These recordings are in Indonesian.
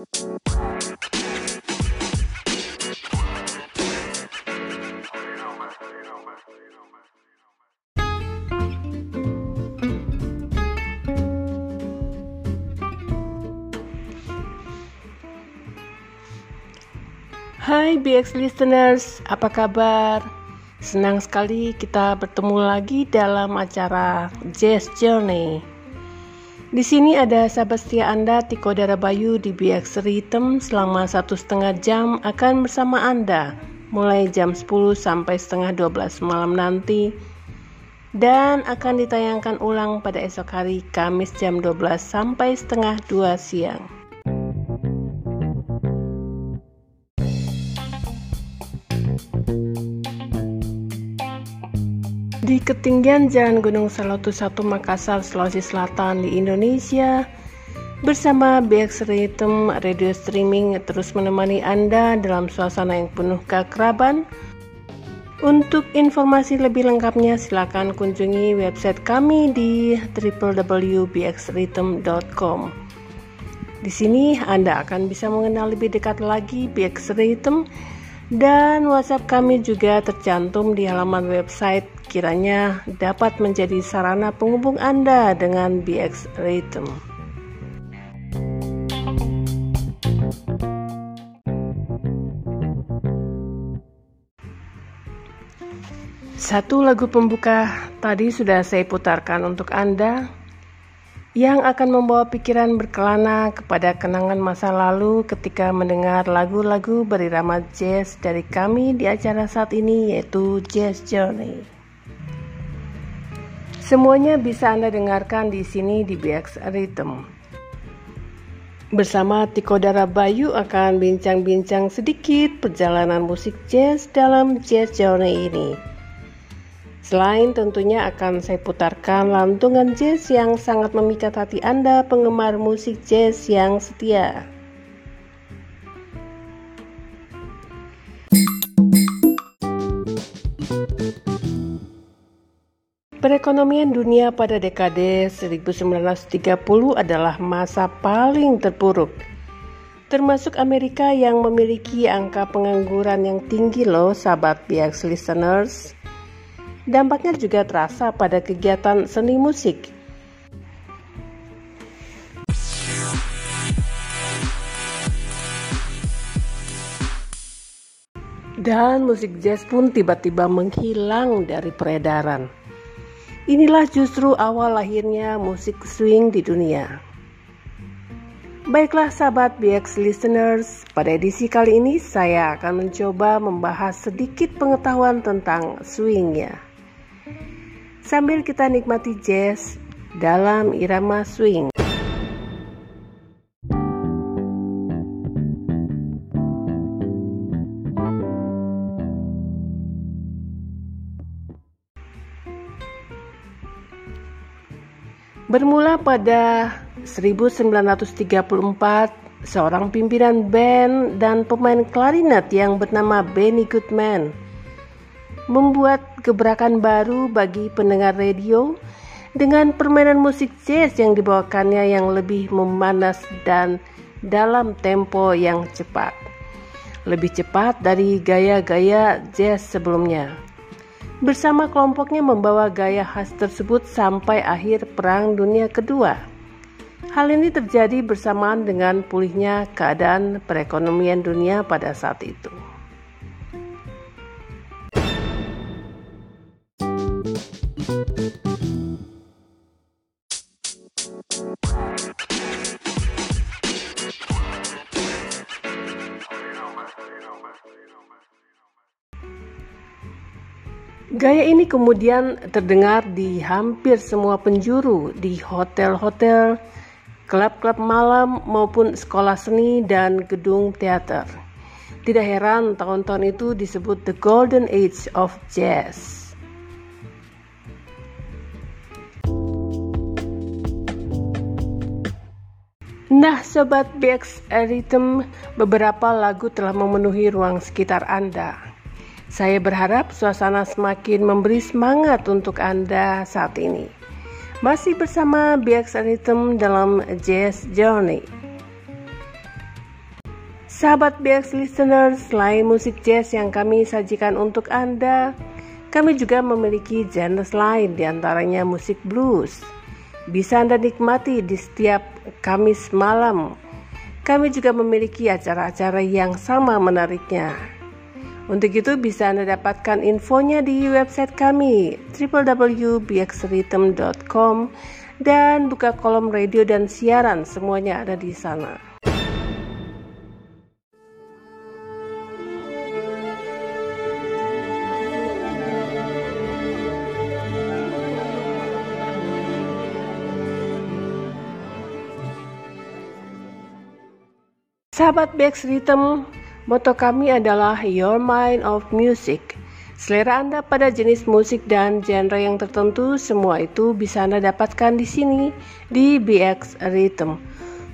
Hai BX listeners, apa kabar? Senang sekali kita bertemu lagi dalam acara Jazz Journey. Di sini ada sahabat setia Anda Tiko Darabayu di BX Rhythm selama satu setengah jam akan bersama Anda. Mulai jam 10 sampai setengah 12 malam nanti. Dan akan ditayangkan ulang pada esok hari Kamis jam 12 sampai setengah 2 siang. Di ketinggian Jalan Gunung Salotu 1 Makassar, Sulawesi Selatan di Indonesia, bersama BX Rhythm Radio Streaming terus menemani Anda dalam suasana yang penuh keakraban. Untuk informasi lebih lengkapnya silakan kunjungi website kami di www.bxrhythm.com. Di sini Anda akan bisa mengenal lebih dekat lagi BX Rhythm dan WhatsApp kami juga tercantum di halaman website kiranya dapat menjadi sarana penghubung Anda dengan BX Rhythm. Satu lagu pembuka tadi sudah saya putarkan untuk Anda yang akan membawa pikiran berkelana kepada kenangan masa lalu ketika mendengar lagu-lagu berirama jazz dari kami di acara saat ini yaitu Jazz Journey. Semuanya bisa Anda dengarkan di sini di BX Rhythm. Bersama Tiko Dara Bayu akan bincang-bincang sedikit perjalanan musik jazz dalam Jazz Journey ini. Selain tentunya akan saya putarkan lantungan jazz yang sangat memikat hati Anda penggemar musik jazz yang setia. Perekonomian dunia pada dekade 1930 adalah masa paling terpuruk. Termasuk Amerika yang memiliki angka pengangguran yang tinggi loh sahabat BX listeners. Dampaknya juga terasa pada kegiatan seni musik. Dan musik jazz pun tiba-tiba menghilang dari peredaran. Inilah justru awal lahirnya musik swing di dunia. Baiklah sahabat BX listeners, pada edisi kali ini saya akan mencoba membahas sedikit pengetahuan tentang swingnya sambil kita nikmati jazz dalam irama swing. Bermula pada 1934, seorang pimpinan band dan pemain klarinet yang bernama Benny Goodman membuat gebrakan baru bagi pendengar radio dengan permainan musik jazz yang dibawakannya yang lebih memanas dan dalam tempo yang cepat. Lebih cepat dari gaya-gaya jazz sebelumnya. Bersama kelompoknya membawa gaya khas tersebut sampai akhir Perang Dunia Kedua. Hal ini terjadi bersamaan dengan pulihnya keadaan perekonomian dunia pada saat itu. Gaya ini kemudian terdengar di hampir semua penjuru, di hotel-hotel, klub-klub malam maupun sekolah seni dan gedung teater. Tidak heran tahun-tahun itu disebut the golden age of jazz. Nah, sobat BX Rhythm, beberapa lagu telah memenuhi ruang sekitar Anda. Saya berharap suasana semakin memberi semangat untuk Anda saat ini. Masih bersama BX Rhythm dalam Jazz Journey. Sahabat BX listeners, selain musik jazz yang kami sajikan untuk Anda, kami juga memiliki genre lain di antaranya musik blues. Bisa Anda nikmati di setiap Kamis malam. Kami juga memiliki acara-acara yang sama menariknya. Untuk itu bisa Anda dapatkan infonya di website kami www.bxrhythm.com dan buka kolom radio dan siaran semuanya ada di sana. Sahabat Bex Rhythm, Moto kami adalah Your Mind of Music. Selera Anda pada jenis musik dan genre yang tertentu, semua itu bisa Anda dapatkan di sini di BX Rhythm.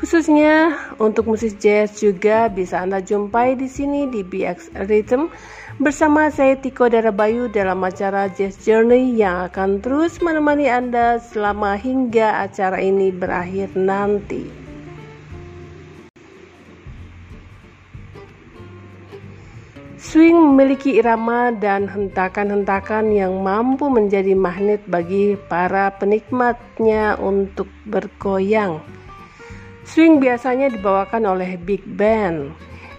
Khususnya untuk musik jazz juga bisa Anda jumpai di sini di BX Rhythm bersama saya Tiko Darabayu dalam acara Jazz Journey yang akan terus menemani Anda selama hingga acara ini berakhir nanti. Swing memiliki irama dan hentakan-hentakan yang mampu menjadi magnet bagi para penikmatnya untuk bergoyang. Swing biasanya dibawakan oleh big band.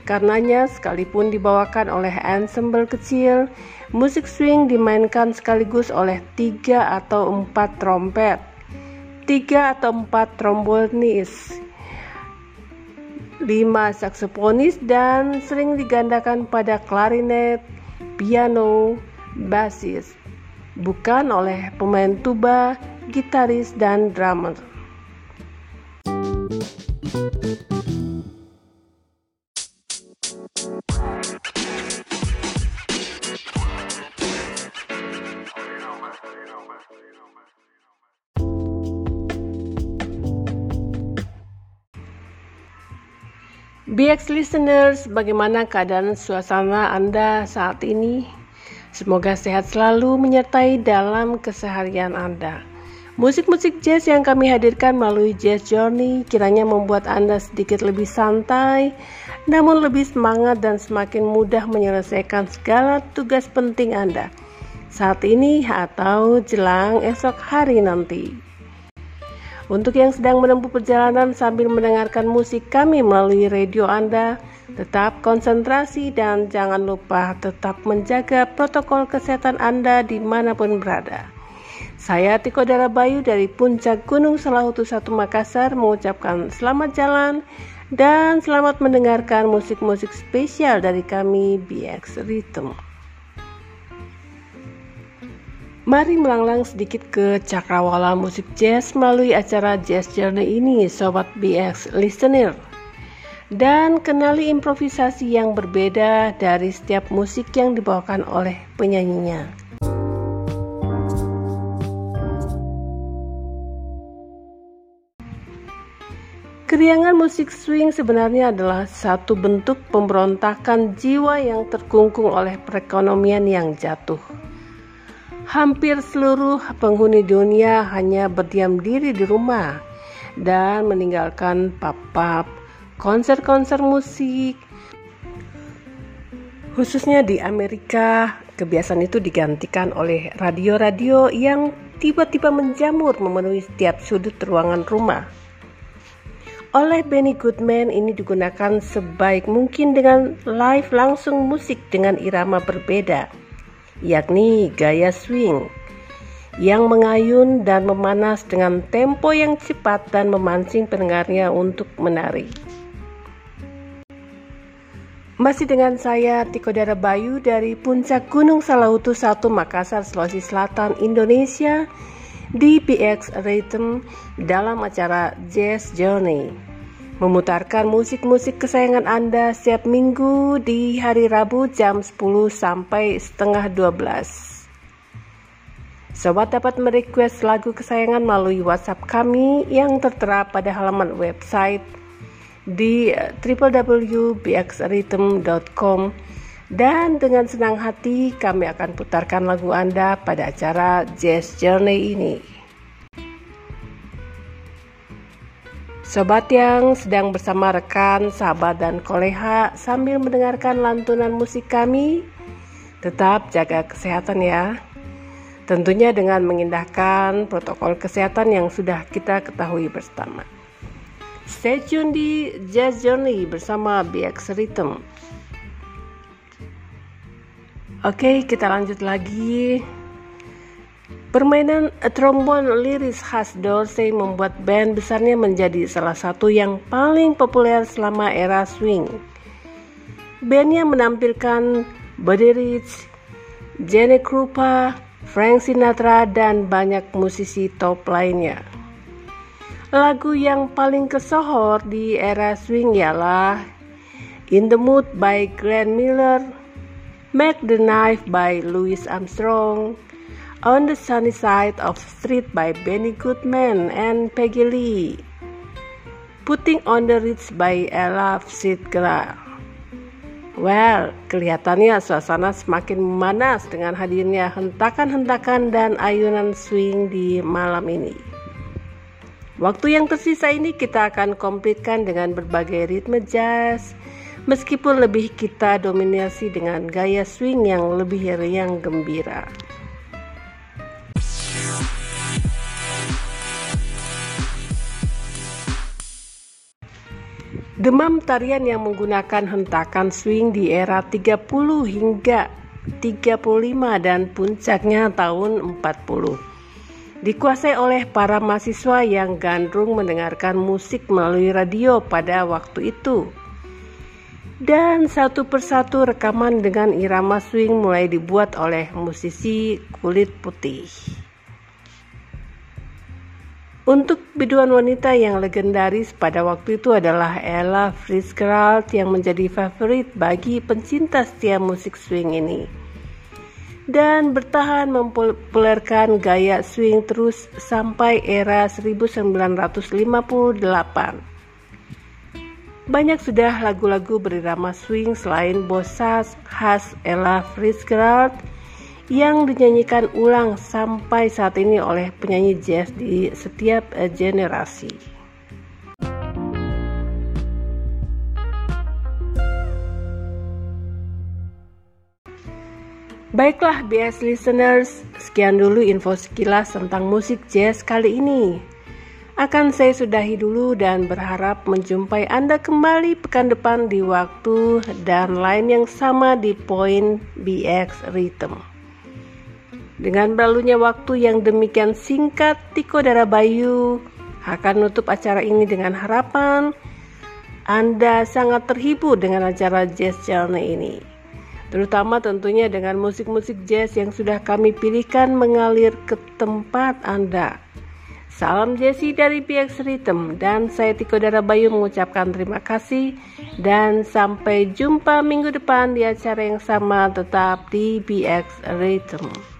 Karenanya, sekalipun dibawakan oleh ensemble kecil, musik swing dimainkan sekaligus oleh tiga atau empat trompet, tiga atau empat trombonis, lima saksofonis dan sering digandakan pada klarinet, piano, bassis, bukan oleh pemain tuba, gitaris, dan drummer. BX listeners, bagaimana keadaan suasana Anda saat ini? Semoga sehat selalu menyertai dalam keseharian Anda. Musik-musik jazz yang kami hadirkan melalui Jazz Journey kiranya membuat Anda sedikit lebih santai, namun lebih semangat dan semakin mudah menyelesaikan segala tugas penting Anda saat ini atau jelang esok hari nanti. Untuk yang sedang menempuh perjalanan sambil mendengarkan musik kami melalui radio Anda, tetap konsentrasi dan jangan lupa tetap menjaga protokol kesehatan Anda di mana pun berada. Saya Tiko Darabayu dari Puncak Gunung Salahutu 1 Makassar mengucapkan selamat jalan dan selamat mendengarkan musik-musik spesial dari kami BX Rhythm. Mari melanglang sedikit ke cakrawala musik jazz melalui acara Jazz Journey ini, Sobat BX Listener. Dan kenali improvisasi yang berbeda dari setiap musik yang dibawakan oleh penyanyinya. Keriangan musik swing sebenarnya adalah satu bentuk pemberontakan jiwa yang terkungkung oleh perekonomian yang jatuh hampir seluruh penghuni dunia hanya berdiam diri di rumah dan meninggalkan pub-pub, konser-konser musik. Khususnya di Amerika, kebiasaan itu digantikan oleh radio-radio yang tiba-tiba menjamur memenuhi setiap sudut ruangan rumah. Oleh Benny Goodman ini digunakan sebaik mungkin dengan live langsung musik dengan irama berbeda yakni gaya swing yang mengayun dan memanas dengan tempo yang cepat dan memancing pendengarnya untuk menari. Masih dengan saya Tiko Dara Bayu dari Puncak Gunung Salahutu 1 Makassar, Sulawesi Selatan, Indonesia di PX Rhythm dalam acara Jazz Journey memutarkan musik-musik kesayangan Anda setiap minggu di hari Rabu jam 10 sampai setengah 12. Sobat dapat merequest lagu kesayangan melalui WhatsApp kami yang tertera pada halaman website di www.bxrhythm.com dan dengan senang hati kami akan putarkan lagu Anda pada acara Jazz Journey ini. Sobat yang sedang bersama rekan, sahabat, dan koleha sambil mendengarkan lantunan musik kami, tetap jaga kesehatan ya. Tentunya dengan mengindahkan protokol kesehatan yang sudah kita ketahui bersama. Stay tune di Jazz Journey bersama BX Rhythm. Oke, kita lanjut lagi. Permainan trombon liris khas Dorsey membuat band besarnya menjadi salah satu yang paling populer selama era swing. Bandnya menampilkan Buddy Rich, Jenny Krupa, Frank Sinatra, dan banyak musisi top lainnya. Lagu yang paling kesohor di era swing ialah In the Mood by Glenn Miller, Make the Knife by Louis Armstrong, On the Sunny Side of Street by Benny Goodman and Peggy Lee. Putting on the Ritz by Ella Fitzgerald. Well, kelihatannya suasana semakin memanas dengan hadirnya hentakan-hentakan dan ayunan swing di malam ini. Waktu yang tersisa ini kita akan komplitkan dengan berbagai ritme jazz, meskipun lebih kita dominasi dengan gaya swing yang lebih riang gembira. Demam tarian yang menggunakan hentakan swing di era 30 hingga 35 dan puncaknya tahun 40. Dikuasai oleh para mahasiswa yang gandrung mendengarkan musik melalui radio pada waktu itu. Dan satu persatu rekaman dengan irama swing mulai dibuat oleh musisi kulit putih. Untuk biduan wanita yang legendaris pada waktu itu adalah Ella Fitzgerald yang menjadi favorit bagi pencinta setia musik swing ini. Dan bertahan mempopulerkan gaya swing terus sampai era 1958. Banyak sudah lagu-lagu berirama swing selain Bossas khas Ella Fitzgerald yang dinyanyikan ulang sampai saat ini oleh penyanyi jazz di setiap eh, generasi. Baiklah BS listeners, sekian dulu info sekilas tentang musik jazz kali ini. Akan saya sudahi dulu dan berharap menjumpai Anda kembali pekan depan di waktu dan lain yang sama di Point BX Rhythm. Dengan berlalunya waktu yang demikian singkat, Tiko Darabayu akan menutup acara ini dengan harapan Anda sangat terhibur dengan acara Jazz Channel ini. Terutama tentunya dengan musik-musik jazz yang sudah kami pilihkan mengalir ke tempat Anda. Salam Jesse dari PX Rhythm dan saya Tiko Darabayu mengucapkan terima kasih dan sampai jumpa minggu depan di acara yang sama tetap di PX Rhythm.